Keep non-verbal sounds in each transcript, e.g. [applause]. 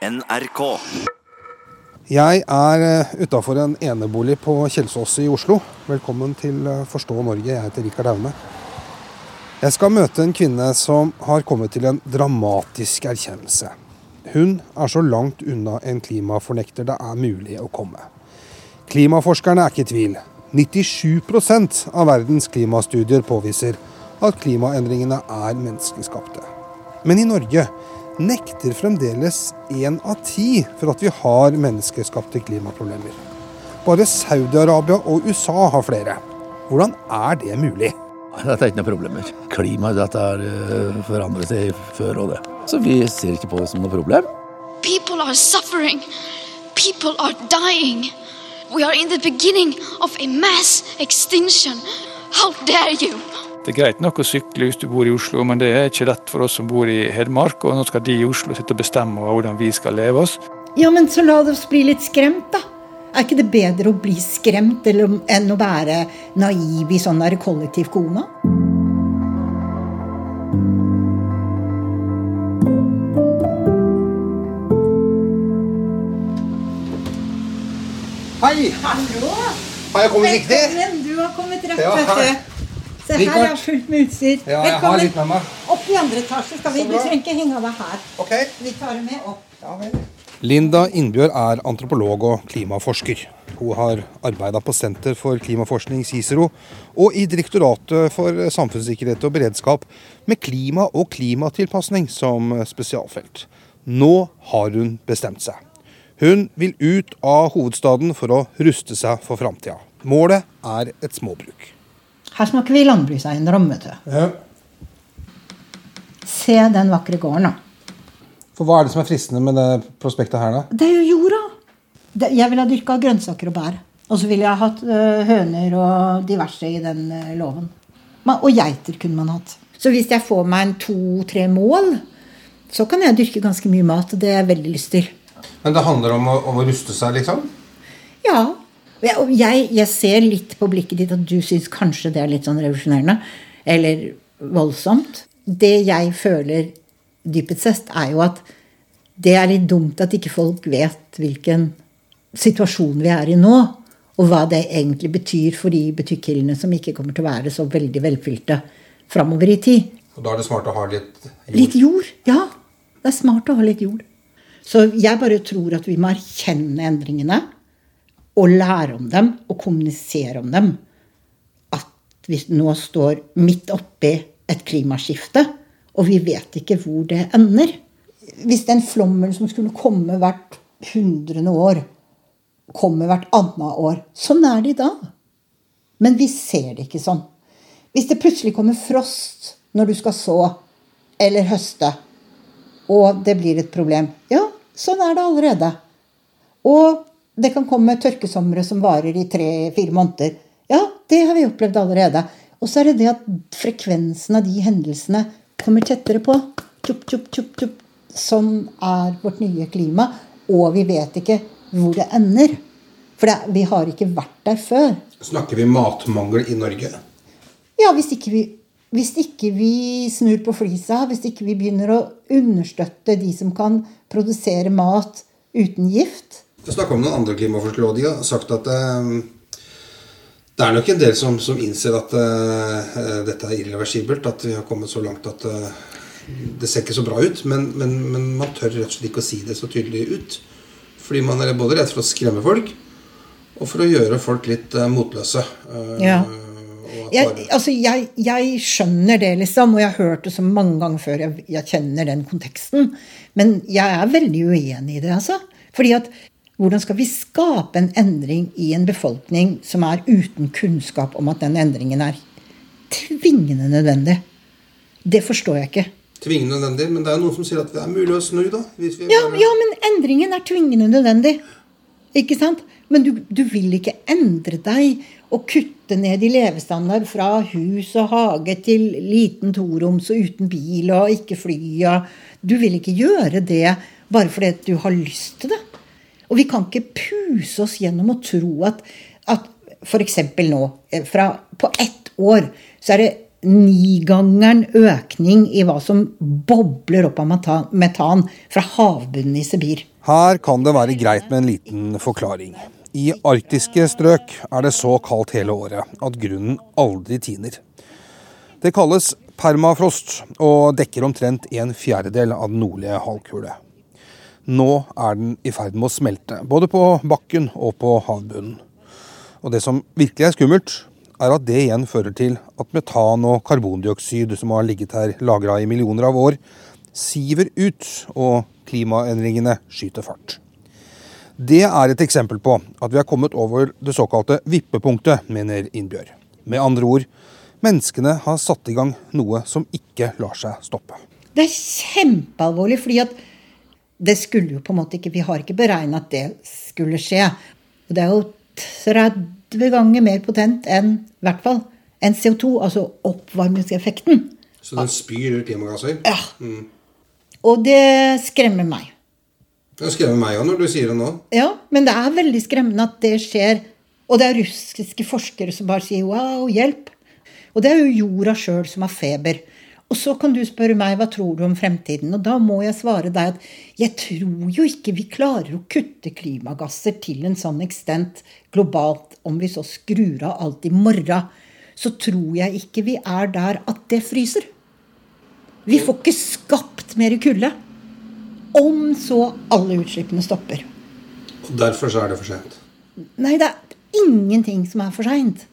NRK. Jeg er utafor en enebolig på Kjelsås i Oslo. Velkommen til eh, Forstå Norge. Jeg heter Rikard Aune. Jeg skal møte en kvinne som har kommet til en dramatisk erkjennelse. Hun er så langt unna en klimafornekter det er mulig å komme. Klimaforskerne er ikke i tvil. 97% av verdens klimastudier påviser at klimaendringene er menneskeskapte. Men i Norge nekter fremdeles én av ti for at vi har menneskeskapte klimaproblemer. Bare Saudi-Arabia og USA har flere. Hvordan er det mulig? Dette er ikke noe problemer. Klimaet dette har uh, forandret seg før og det. Så vi ser ikke på det som noe problem. People are suffering. People are dying. We are in the beginning of a mass extinction. How dare you? Det er greit nok å sykle hvis du bor i Oslo, men det er ikke lett for oss som bor i Hedmark. Og nå skal de i Oslo sitte og bestemme hvordan vi skal leve oss. Ja, men så la oss bli litt skremt, da. Er ikke det bedre å bli skremt enn å være naiv i sånn der kollektiv koma? Hei! Hallo! Har jeg kommet riktig? Velkommen. Du har kommet rett, Ja, vet du. Se her, jeg har fullt med utstyr. Ja, jeg har litt med meg. Opp i andre etasje skal vi. Du trenger ikke henge av deg her. Ok. Vi tar det med opp. Ja, vel. Linda Innbjørg er antropolog og klimaforsker. Hun har arbeida på Senter for klimaforskning, CICERO, og i Direktoratet for samfunnssikkerhet og beredskap med klima og klimatilpasning som spesialfelt. Nå har hun bestemt seg. Hun vil ut av hovedstaden for å ruste seg for framtida. Målet er et småbruk. Her snakker vi landbrukseiendom, vet du. Ja. Se den vakre gården, da. For Hva er det som er fristende med det prospektet her, da? Det er jo jorda. Det, jeg ville ha dyrka grønnsaker og bær. Og så ville jeg hatt øh, høner og diverse i den øh, låven. Og geiter kunne man hatt. Så hvis jeg får meg en to-tre mål, så kan jeg dyrke ganske mye mat. Og det har jeg veldig lyst til. Men det handler om å, om å ruste seg, liksom? Ja. Jeg, jeg, ser litt på blikket ditt at du syns kanskje det er litt sånn revolusjonerende. Eller voldsomt. Det jeg føler dypest sett, er jo at det er litt dumt at ikke folk vet hvilken situasjon vi er i nå. Og hva det egentlig betyr for de butikkhyllene som ikke kommer til å være så veldig velfylte framover i tid. Og Da er det smart å ha litt jord? Litt jord, ja. Det er smart å ha litt jord. Så jeg bare tror at vi må erkjenne endringene og lære om dem og kommunisere om dem. At vi nå står midt oppi et klimaskifte, og vi vet ikke hvor det ender. Hvis den flommen som skulle komme hvert hundrende år, kommer hvert annet år, sånn er det i dag. Men vi ser det ikke sånn. Hvis det plutselig kommer frost når du skal så eller høste, og det blir et problem Ja, sånn er det allerede. Og det kan komme tørkesomre som varer i tre-fire måneder. Ja, det har vi opplevd allerede. Og så er det det at frekvensen av de hendelsene kommer tettere på. Tjup, tjup, tjup, tjup. Sånn er vårt nye klima. Og vi vet ikke hvor det ender. For det, vi har ikke vært der før. Snakker vi matmangel i Norge? Ja, hvis ikke, vi, hvis ikke vi snur på flisa, hvis ikke vi begynner å understøtte de som kan produsere mat uten gift Jeg snakka med noen andre klimaforskere, og de har sagt at eh, det er nok en del som, som innser at uh, dette er irreversibelt. At vi har kommet så langt at uh, det ser ikke så bra ut. Men, men, men man tør rett og slett ikke å si det så tydelig ut. Fordi man er både redd for å skremme folk, og for å gjøre folk litt uh, motløse. Ja. jeg, altså jeg, jeg skjønner det, liksom, og jeg har hørt det så mange ganger før. Jeg, jeg kjenner den konteksten. Men jeg er veldig uenig i det, altså. Fordi at hvordan skal vi skape en endring i en befolkning som er uten kunnskap om at den endringen er tvingende nødvendig? Det forstår jeg ikke. Tvingende nødvendig, men det er noen som sier at det er mulig å snu, da. Ja, bare- ja, men endringen er tvingende nødvendig. Ikke sant? Men du, du vil ikke endre deg og kutte ned i levestandard fra hus og hage til liten toroms og uten bil og ikke fly. Og du vil ikke gjøre det bare fordi du har lyst til det. Og vi kan ikke puse oss gjennom å tro at, at f.eks. nå, eh, fra, på ett år, så er det nigangeren økning i hva som bobler opp av metan fra havbunnen i Sibir. Her kan det være greit med en liten forklaring. I arktiske strøk er det så kaldt hele året at grunnen aldri tiner. Det kalles permafrost og dekker omtrent en fjerdedel av den nordlige halvkule. Nå er den i ferd med å smelte, både på bakken og på havbunnen. Og det som virkelig er skummelt, er at det igjen fører til at metan og karbondioksid, som har ligget her lagra i millioner av år, siver ut, og klimaendringene skyter fart. Det er et eksempel på at vi har kommet over det såkalte vippepunktet, mener Innbjørg. Med andre ord, menneskene har satt i gang noe som ikke lar seg stoppe. Det er kjempealvorlig, fordi at det skulle jo på en måte ikke Vi har ikke beregna at det skulle skje. Og det er jo 30 ganger mer potent enn i hvert fall enn CO2, altså oppvarmingseffekten. Så den spyr ut klimagasser? Ja. Mm. Og det skremmer meg. Det skremmer meg òg når du sier det nå. Ja, men det er veldig skremmende at det skjer. Og det er russiske forskere som bare sier 'wow, hjelp'. Og det er jo jorda sjøl som har feber. Og så kan du spørre meg hva tror du om fremtiden. Og da må jeg svare deg at jeg tror jo ikke vi klarer å kutte klimagasser til en sånn ekstent globalt om vi så skrur av alt i morgen. Så tror jeg ikke vi er der at det fryser. Vi får ikke skapt mer kulde. Om så alle utslippene stopper. Og derfor så er det for sent? Nei, det er ingenting som er for seint.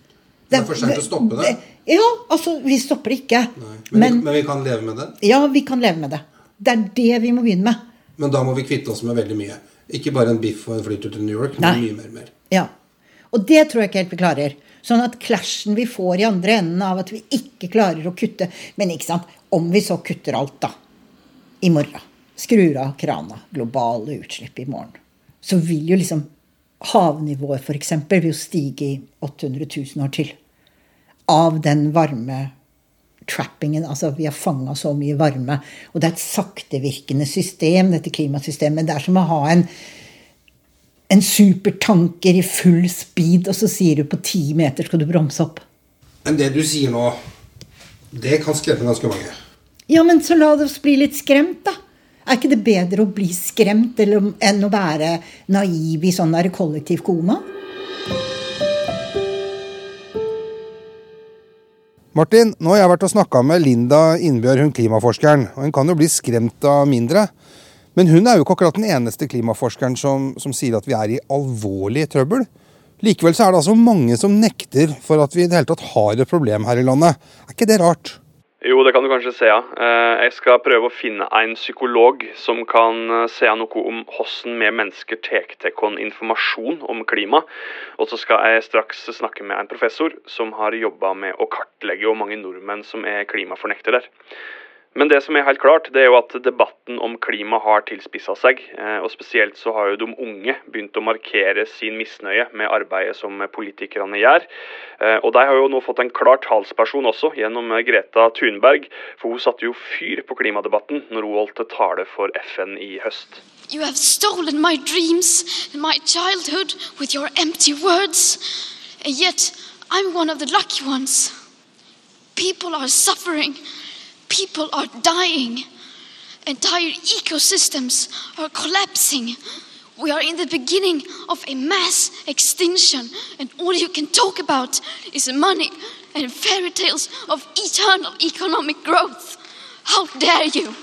Det er for seint å stoppe det? Ja, altså, vi stopper ikke. Men, men, men, vi kan leve med det? Ja, vi kan leve med det. Det er det vi må begynne med. Men da må vi kvitte oss med veldig mye. Ikke bare en biff og en flytur til New York, men mye mer, mer. Ja. Og det tror jeg ikke helt vi klarer. Sånn at clashen vi får i andre enden av at vi ikke klarer å kutte Men ikke sant, om vi så kutter alt, da. I morgen. Skrur av krana. Globale utslipp i morgen. Så vil jo liksom havnivået f.eks. vil jo stige i 800 000 år til av den varme trappingen. Altså vi har fanga så mye varme. Og det er et saktevirkende system, dette klimasystemet. Det er som å ha en, en supertanker i full speed, og så sier du på ti meter skal du bremse opp. Men det du sier nå, det kan skremme ganske mange. Ja, men så la oss bli litt skremt, da. Er ikke det bedre å bli skremt enn å være naiv i sånn kollektiv koma? Martin, nå har jeg vært og snakka med Linda Innbjørg, hun klimaforskeren. og Hun kan jo bli skremt av mindre. Men hun er jo ikke akkurat den eneste klimaforskeren som, som sier at vi er i alvorlig trøbbel. Likevel så er det altså mange som nekter for at vi i det hele tatt har et problem her i landet. Er ikke det rart? Jo, det kan du kanskje se, ja. Eh, jeg skal prøve å finne en psykolog som kan eh, se noe om hvordan vi mennesker tar til oss informasjon om klima. Og så skal jeg straks snakke med en professor som har jobba med å kartlegge hvor mange nordmenn som er klimafornektere. Men det som er helt klart, det er jo at debatten om klima har tilspissa seg. Eh, og spesielt så har jo de unge begynt å markere sin misnøye med arbeidet som politikerne gjør. Eh, og de har jo nå fått en klar talsperson også, gjennom Greta Thunberg. For hun satte jo fyr på klimadebatten når hun holdt tale for FN i høst. You have stolen my dreams and my childhood with your empty words. And yet I'm one of the lucky ones. People are suffering. People are dying. Entire ecosystems are collapsing. We are in the beginning of a mass extinction, and all you can talk about is money and fairy tales of eternal economic growth. How dare you!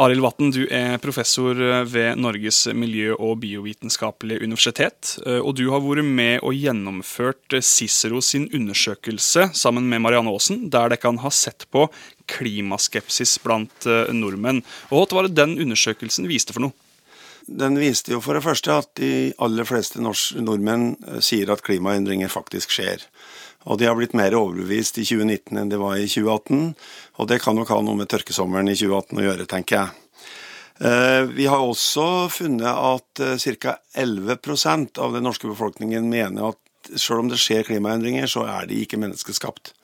Arild Vatn, du er professor ved Norges miljø- og biovitenskapelige universitet. Eh, og du har vært med og gjennomført Cicero sin undersøkelse sammen med Marianne Aasen, der dere kan ha sett på klimaskepsis blant eh, nordmenn. Og Hva var det den undersøkelsen viste for noe? Den viste jo for det første at de aller fleste nordmenn eh, sier at klimaendringer faktisk skjer. Og de har blitt mer overbevist i 2019 enn de var i 2018. Og det kan nok ha noe med tørkesommeren i 2018 å gjøre, tenker jeg. Eh, vi har også funnet at eh, ca. 11% av den norske befolkningen mener at selv om det skjer klimaendringer, så er de ikke menneskeskapt.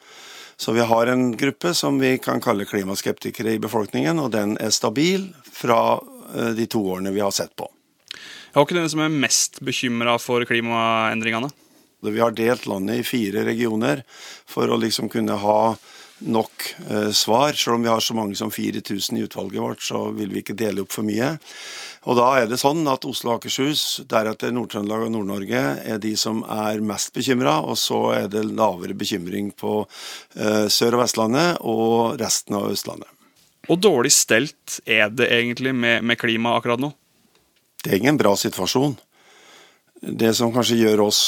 Så vi har en gruppe som vi kan kalle klimaskeptikere i befolkningen, og den er stabil fra eh, de to årene vi har sett på. Jeg har ikke den som er mest bekymra for klimaendringene? Vi har delt landet i fire regioner for å liksom kunne ha nok eh, svar. Selv om vi har så mange som 4000 i utvalget vårt, så vil vi ikke dele opp for mye. Og da er det sånn at Oslo og Akershus, deretter Nord-Trøndelag og Nord-Norge, er de som er mest bekymra, og så er det lavere bekymring på eh, Sør- og Vestlandet og resten av Østlandet. Og dårlig stelt er det egentlig med, med klima akkurat nå? Det er ingen bra situasjon. Det som kanskje gjør oss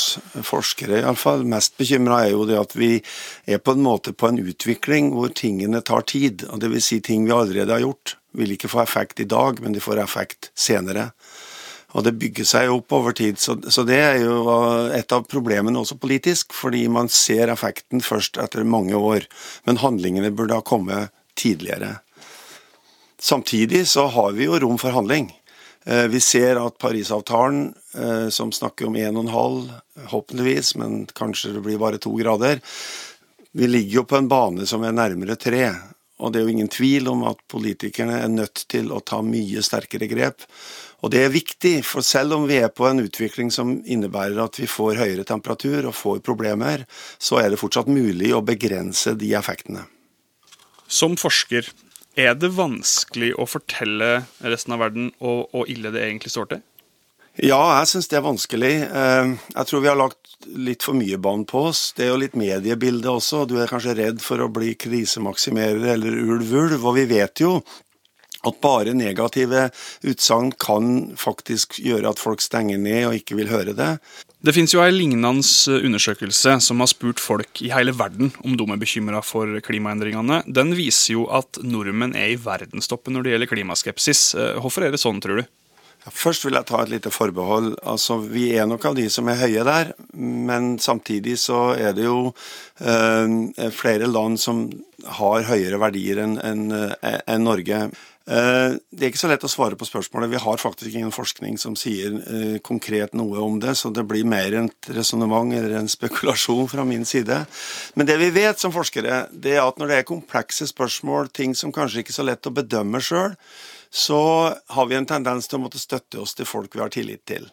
forskere i alle fall, mest bekymra, er jo det at vi er på en måte på en utvikling hvor tingene tar tid. og Dvs. Si ting vi allerede har gjort. Vil ikke få effekt i dag, men de får effekt senere. Og det bygger seg opp over tid. Så, så, det er jo et av problemene også politisk, fordi man ser effekten først etter mange år. Men handlingene burde ha kommet tidligere. Samtidig så har vi jo rom for handling. Eh, vi ser at Parisavtalen, eh, som snakker om 1,5, håpentligvis, men kanskje det blir bare to grader Vi ligger jo på en bane som er nærmere tre. Og det er jo ingen tvil om at politikerne er nødt til å ta mye sterkere grep. Og det er viktig, for selv om vi er på en utvikling som innebærer at vi får høyere temperatur og får problemer, så er det fortsatt mulig å begrense de effektene. Som forsker, er det vanskelig å fortelle resten av verden hvor ille det egentlig står til? Ja, jeg syns det er vanskelig. Eh, jeg tror vi har lagt litt for mye bånd på oss. Det er jo litt mediebilde også. Du er kanskje redd for å bli krisemaksimerer eller ulv-ulv. Og vi vet jo at bare negative utsagn kan faktisk gjøre at folk stenger ned og ikke vil høre det. Det finnes jo ei lignende undersøkelse som har spurt folk i hele verden om de er bekymra for klimaendringene. Den viser jo at nordmenn er i verdenstoppen når det gjelder klimaskepsis. Eh, hvorfor er det sånn, tror du? Først vil jeg ta et lite forbehold. Altså, Vi er nok av de som er høye der, men samtidig så er det jo øh, flere land som har høyere verdier enn en, en Norge. Eh, det er ikke så lett å svare på spørsmålet. Vi har faktisk ingen forskning som sier eh, konkret noe om det, så det blir mer et resonnement eller en [laughs] spekulasjon fra min side. Men det vi vet som forskere, det er at når det er komplekse spørsmål, ting som kanskje ikke er så lett å bedømme sjøl, så har vi en tendens til å måtte støtte oss til folk vi har tillit til.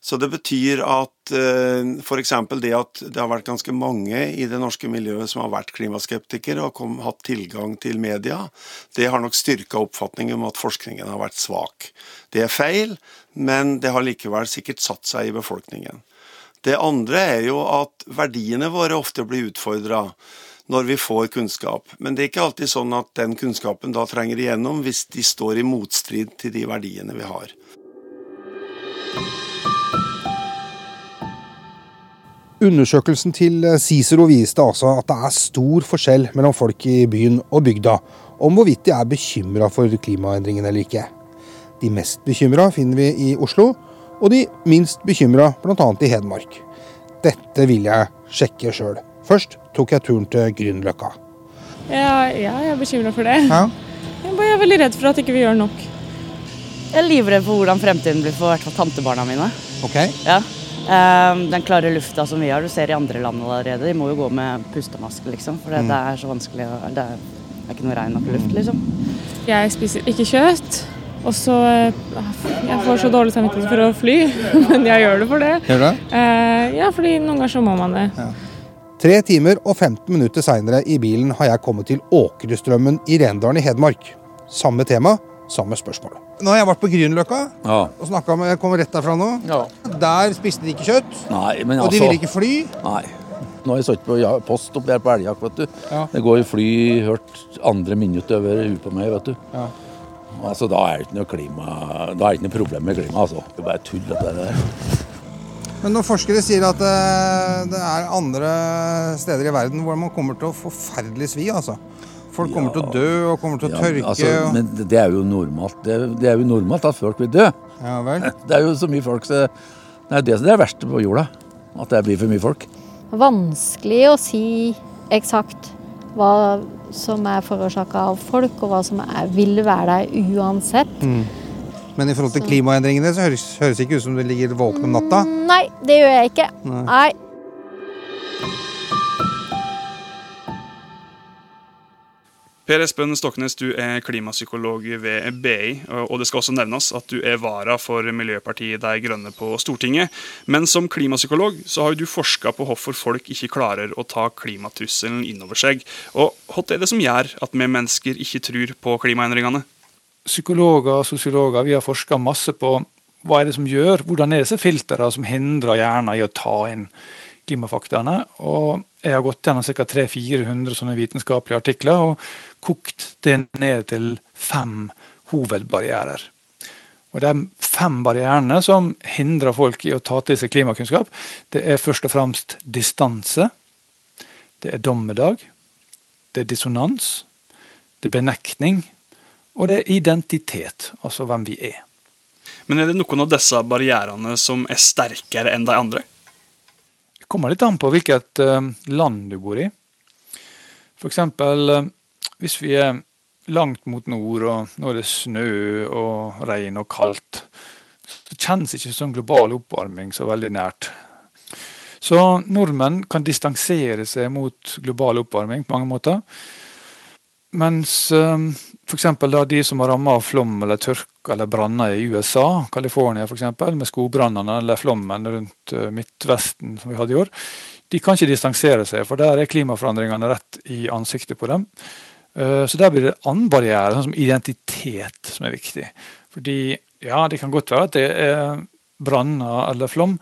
Så det betyr at eh, f.eks. det at det har vært ganske mange i det norske miljøet som har vært klimaskeptikere og kom, hatt tilgang til media, det har nok styrka oppfatningen om at forskningen har vært svak. Det er feil, men det har likevel sikkert satt seg i befolkningen. Det andre er jo at verdiene våre ofte blir utfordra når vi får kunnskap. Men det er ikke alltid sånn at den kunnskapen da trenger igjennom hvis de står i motstrid til de verdiene vi har. Undersøkelsen til Cicero viste altså at det er stor forskjell mellom folk i byen og bygda om hvorvidt de er bekymra for klimaendringene eller ikke. De mest bekymra finner vi i Oslo, og de minst bekymra bl.a. i Hedmark. Dette vil jeg sjekke sjøl. Først tok jeg turen til Grünerløkka. Ja, ja, jeg er bekymra for det. Ja. Jeg er veldig redd for at ikke vi gjør nok. Jeg er livredd for hvordan fremtiden blir for hvert fall tantebarna mine. Ok. Ja. Ehm, den klare lufta som vi har, du ser i andre land allerede. De må jo gå med pustemaske, liksom. For det, Mm. det er så vanskelig. å- Det er, ikke noe rein nok luft, liksom. Jeg spiser ikke kjøtt. Og så eh, Jeg får så dårlig samvittighet for å fly, [laughs] men jeg gjør det for det. Gjør du det? Eh, ja, fordi noen ganger så må man det. Tre timer og 15 minutter seinere i bilen har jeg kommet til Åkrestrømmen i Rendalen i Hedmark. Samme tema, samme spørsmål. Nå har jeg vært på Grünerløkka Ja. og snakka med Jeg kommer rett derfra nå. Der spiste de ikke kjøtt, Nei, men og de altså ville ikke fly. Nei. Nå har jeg sittet på ja, post opp der på elgjakt, vet du. Ja. Det går jo fly hørt andre minutt over huet på meg, vet du. Ja. Altså, da er det ikke noe klima Da er det ikke noe problem med klima, altså. Det er bare tull, dette der. Men når forskere sier at det, det er andre steder i verden hvor man kommer til å forferdelig svi, altså. Folk kommer til å dø og kommer til å Ja, tørke. altså, og... men det er jo normalt. Det, det er jo normalt at folk vil dø. Ja vel. [laughs] Det er jo så mye folk, så det er det som er det verste på jorda. At det blir for mye folk. vanskelig å si eksakt hva som er forårsaka av folk, og hva som er, vil være der uansett. Mm. Men i forhold til klimaendringene så høres, høres det ikke ut som du ligger våken om natta. Nei, det gjør jeg ikke. Nei. Nei. Per Espen Stoknes, du er klimapsykolog ved BI, og det skal også nevnes at du er vara for Miljøpartiet De Grønne på Stortinget. Men som klimapsykolog så har du forska på hvorfor folk ikke klarer å ta klimatrusselen innover seg. Og hva er det som gjør at vi mennesker ikke tror på klimaendringene? Psykologer og sosiologer vi har forska masse på hva er det som gjør, hvordan er disse filtrene som hindrer hjernen i å ta inn klimafaktaene. Og jeg har gått gjennom ca. 300-400 sånne vitenskapelige artikler og kokt det ned til fem hovedbarrierer. Og De fem barrierene som hindrer folk i å ta til seg klimakunnskap, det er først og fremst distanse, det er dommedag, det er dissonans, det er benektning, og det er identitet, altså hvem vi er. Men er det noen av disse barrierene som er sterkere enn de andre? Kommer litt an på hvilket uh, land du bor i. F.eks. Eh, hvis vi er langt mot nord, og nå er det snø og regn og kaldt, så kjennes ikke sånn global oppvarming så veldig nært. Så nordmenn kan distansere seg mot global oppvarming på mange måter. Mens um, f.eks. de som er rammet av flom eller tørke eller branner i USA, California f.eks., med skogbrannene eller flommen rundt uh, Midtvesten som vi hadde i år, de kan ikke distansere seg, for der er klimaforandringene rett i ansiktet på dem. Uh, så der blir det annen barriere, sånn som identitet, som er viktig. Fordi ja, det kan godt være at det er branner eller flom,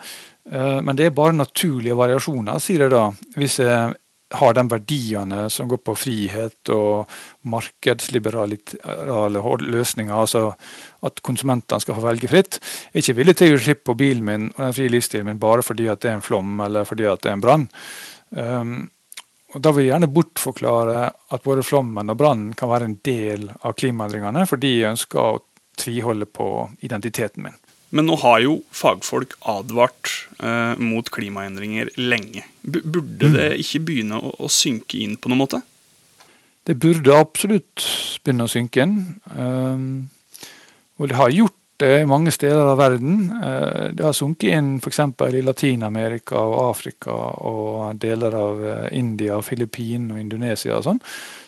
uh, men det er bare naturlige variasjoner, sier jeg da. Hvis jeg har de verdiene som går på frihet og markedsliberale løsninger, altså at konsumentene skal få velge fritt. Jeg er ikke villig til å slippe på bilen min og den frie livsstilen min bare fordi det er en flom eller fordi det er en brann. Um, Da vil jeg gjerne bortforklare at både flommen og brannen kan være en del av klimaendringene, fordi jeg ønsker å tviholde på identiteten min. Men nå har jo fagfolk advart eh, mot klimaendringer lenge. Burde mm. det ikke begynne å, å, synke inn på noen måte? Det burde absolutt begynne å synke inn. Um, og det har gjort det i mange steder av verden. Uh, det har sunket inn f.eks. i Latin-Amerika og Afrika og deler av uh, India, Filippinene og Indonesia og sånn,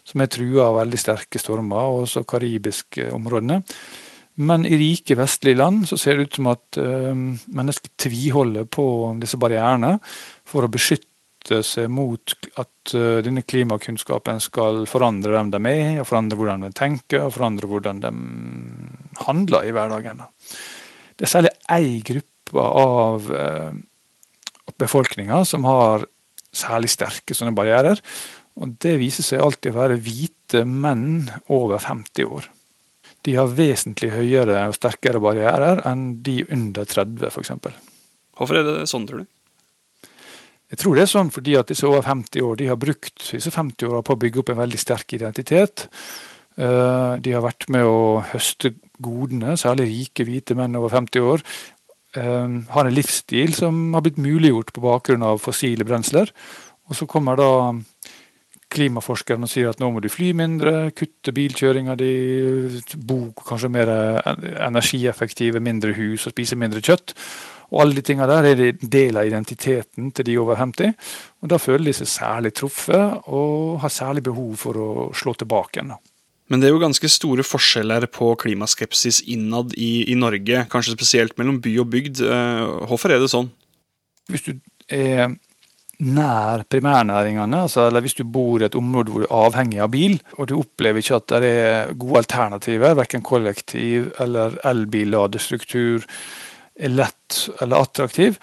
som er trua av veldig sterke stormer, og også karibiske områdene. Men i rike vestlige land så ser det ut som at uh, mennesker tviholder på disse barrierene for å beskytte seg mot at uh, denne klimakunnskapen skal forandre hvem de er, og forandre hvordan de tenker og forandre hvordan de handler i hverdagen. Det er særlig én gruppe av uh, befolkninga som har særlig sterke sånne barrierer. Og det viser seg alltid å være hvite menn over 50 år de har vesentlig høyere og sterkere barrierer enn de under 30 f.eks. Hvorfor er det sånn, tror du? Jeg tror det er sånn fordi at disse over 50 år de har brukt disse 50 åra på å bygge opp en veldig sterk identitet. Eh, de har vært med å høste godene, særlig rike hvite menn over 50 år. Eh, har en livsstil som har blitt muliggjort på bakgrunn av fossile brensler. Og så kommer da klimaforskeren og sier at nå må du fly mindre, kutte bilkjøringa di, bo kanskje mer energieffektive, mindre hus og spise mindre kjøtt. Og alle de tinga der er en del av identiteten til de over 50. Og da føler de seg særlig truffet og har særlig behov for å slå tilbake igjen. Men det er jo ganske store forskjeller på klimaskepsis innad i, i Norge, kanskje spesielt mellom by og bygd. Eh, hvorfor er det sånn? Hvis du er nær primærnæringene, altså, eller hvis du bor i et område hvor du er avhengig av bil, og du opplever ikke at det er gode alternativer, verken kollektiv eller elbilladestruktur er lett eller attraktiv,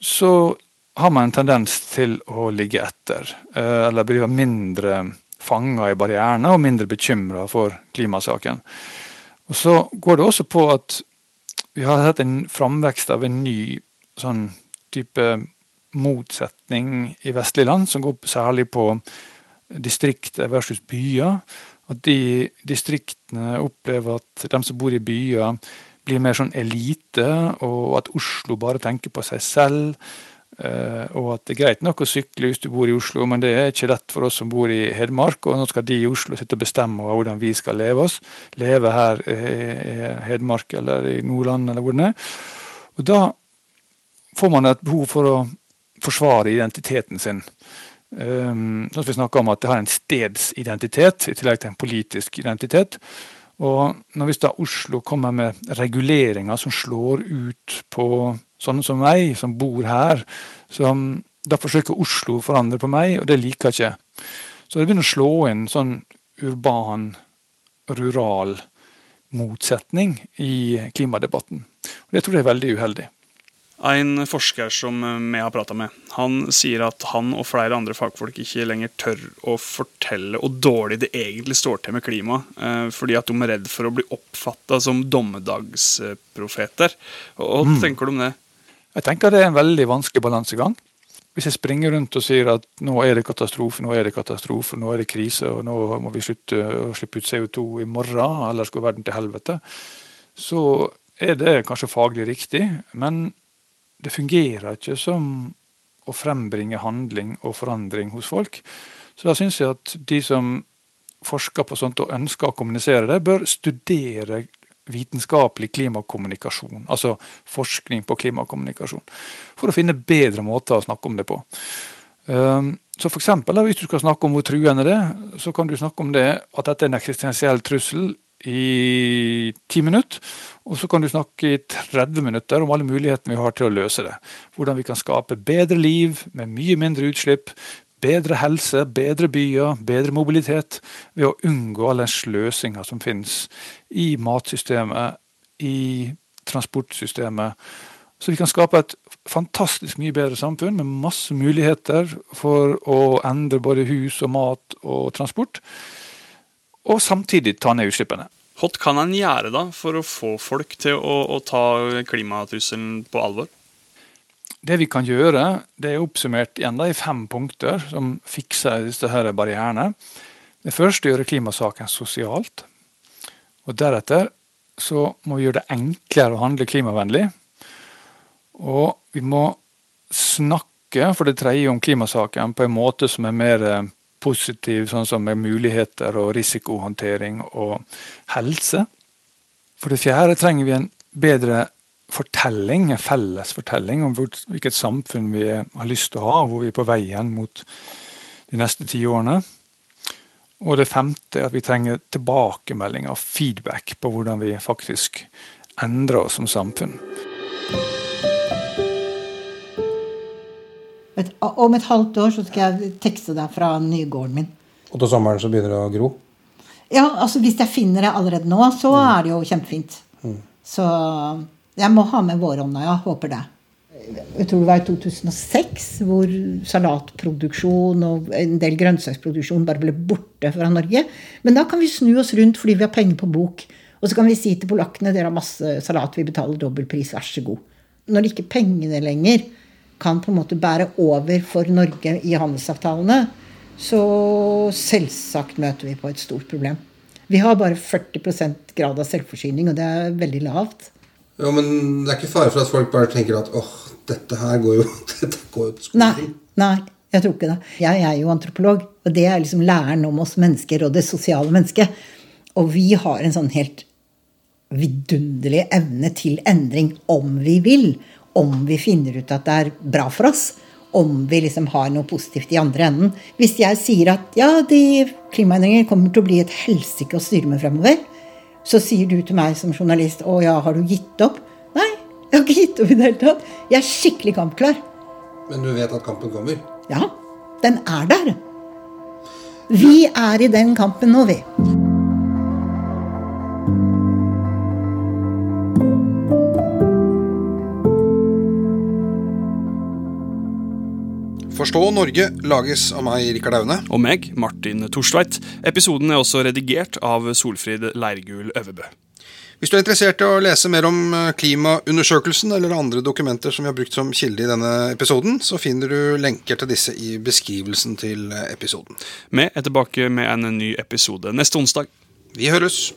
så har man en tendens til å ligge etter, eh, eller bli mindre fanga i barrierene og mindre bekymra for klimasaken. Og Så går det også på at vi har sett en framvekst av en ny sånn type motsetning i vestlige land, som går særlig på distrikter versus byer. At de distriktene opplever at de som bor i byer, blir mer sånn elite, og at Oslo bare tenker på seg selv. Eh, og at det er greit nok å sykle hvis du bor i Oslo, men det er ikke lett for oss som bor i Hedmark. Og nå skal de i Oslo sitte og bestemme hvordan vi skal leve oss. Leve her i Hedmark eller i Nordland eller hvor det er. Og da får man et behov for å forsvare identiteten sin. Um, vi snakker om at det har en stedsidentitet i tillegg til en politisk identitet. Og når hvis da Oslo kommer med reguleringer som slår ut på sånne som meg, som bor her, som, da forsøker Oslo å forandre på meg, og det liker jeg ikke. Så det begynner å slå inn sånn urban, rural motsetning i klimadebatten. Og Det tror jeg er veldig uheldig. En forsker som vi har prata med, han sier at han og flere andre fagfolk ikke lenger tør å fortelle hvor dårlig det egentlig står til med klimaet, eh, fordi at de er redd for å bli oppfatta som dommedagsprofeter. Hva mm. tenker du om det? Jeg tenker det er en veldig vanskelig balansegang. Hvis jeg springer rundt og sier at nå er det katastrofe, nå er det katastrofe, nå er det krise, og nå må vi slutte å slippe ut CO2 i morgen, ellers går verden til helvete, så er det kanskje faglig riktig, men det fungerer ikke som å frembringe handling og forandring hos folk. Så da syns jeg at de som forsker på sånt og ønsker å kommunisere det, bør studere vitenskapelig klimakommunikasjon, altså forskning på klimakommunikasjon, for å finne bedre måter å snakke om det på. Ehm, så for eksempel, Hvis du skal snakke om hvor truende det er, så kan du snakke om det at dette er en eksistensiell trussel i ti minutter. Og så kan du snakke i 30 minutter om alle mulighetene vi har til å løse det. Hvordan vi kan skape bedre liv med mye mindre utslipp, bedre helse, bedre byer, bedre mobilitet ved å unngå all den sløsinga som finnes i matsystemet, i transportsystemet. Så vi kan skape et fantastisk mye bedre samfunn med masse muligheter for å endre både hus og mat og transport og samtidig ta ned utslippene. Hva kan en gjøre da for å få folk til å, å ta klimatrusselen på alvor? Det vi kan gjøre, det er oppsummert igjen da, i fem punkter som fikser disse her barrierene. Det første er å gjøre klimasaken sosialt. Og Deretter så må vi gjøre det enklere å handle klimavennlig. Og vi må snakke for det tredje om klimasaken på en måte som er mer eh, positiv, sånn som med muligheter og risikohåndtering og helse. For det fjerde trenger vi en bedre fortelling, en felles fortelling om hvilket samfunn vi har lyst til å ha, hvor vi er på vei igjen mot de neste ti årene. Og det femte er at vi trenger tilbakemelding og feedback på hvordan vi faktisk endrer oss som samfunn. Om et halvt år så skal jeg tekste deg fra nygården min. Og til sommeren så begynner det å gro? Ja, altså hvis jeg finner det allerede nå, så mm. er det jo kjempefint. Mm. Så jeg må ha med vårånda, ja. Håper det. Jeg tror det var i 2006 hvor salatproduksjon og en del grønnsaksproduksjon bare ble borte fra Norge. Men da kan vi snu oss rundt fordi vi har penger på bok. Og så kan vi si til polakkene dere har masse salat, vi betaler dobbel pris, vær så god. Når det ikke er pengene lenger, kan på en måte bære over for Norge i handelsavtalene, så selvsagt møter vi på et stort problem. Vi har bare 40% grad av selvforsyning, og det er veldig lavt. Ja, Men det er ikke fare for at folk bare tenker at åh, dette her går jo, [laughs] dette går jo til. Nei, nei, jeg tror ikke det. Jeg er jo antropolog, og det er liksom læren om oss mennesker og det sosiale mennesket. Og vi har en sånn helt vidunderlig evne til endring om vi vil om vi finner ut at det er bra for oss. Om vi liksom har noe positivt i andre enden. Hvis jeg sier at ja, de klimaendringer kommer til å bli et helsike å styre med fremover, så sier du til meg som journalist å ja, har du gitt opp? Nei, jeg har ikke gitt opp i det hele tatt. Jeg er skikkelig kampklar. Men du vet at kampen kommer? Ja. Den er der. Vi er i den kampen nå, vi. Forstå Norge lages av meg, Rikard Aune. Og meg, Martin Torstveit. Episoden er også redigert av Solfrid Leirgul Øverbø. Hvis du er interessert i å lese mer om eh, klimaundersøkelsen eller andre dokumenter som vi har brukt som kilde i denne episoden, så finner du lenker til disse i beskrivelsen til episoden. Vi er tilbake med en ny episode neste onsdag. Vi høres.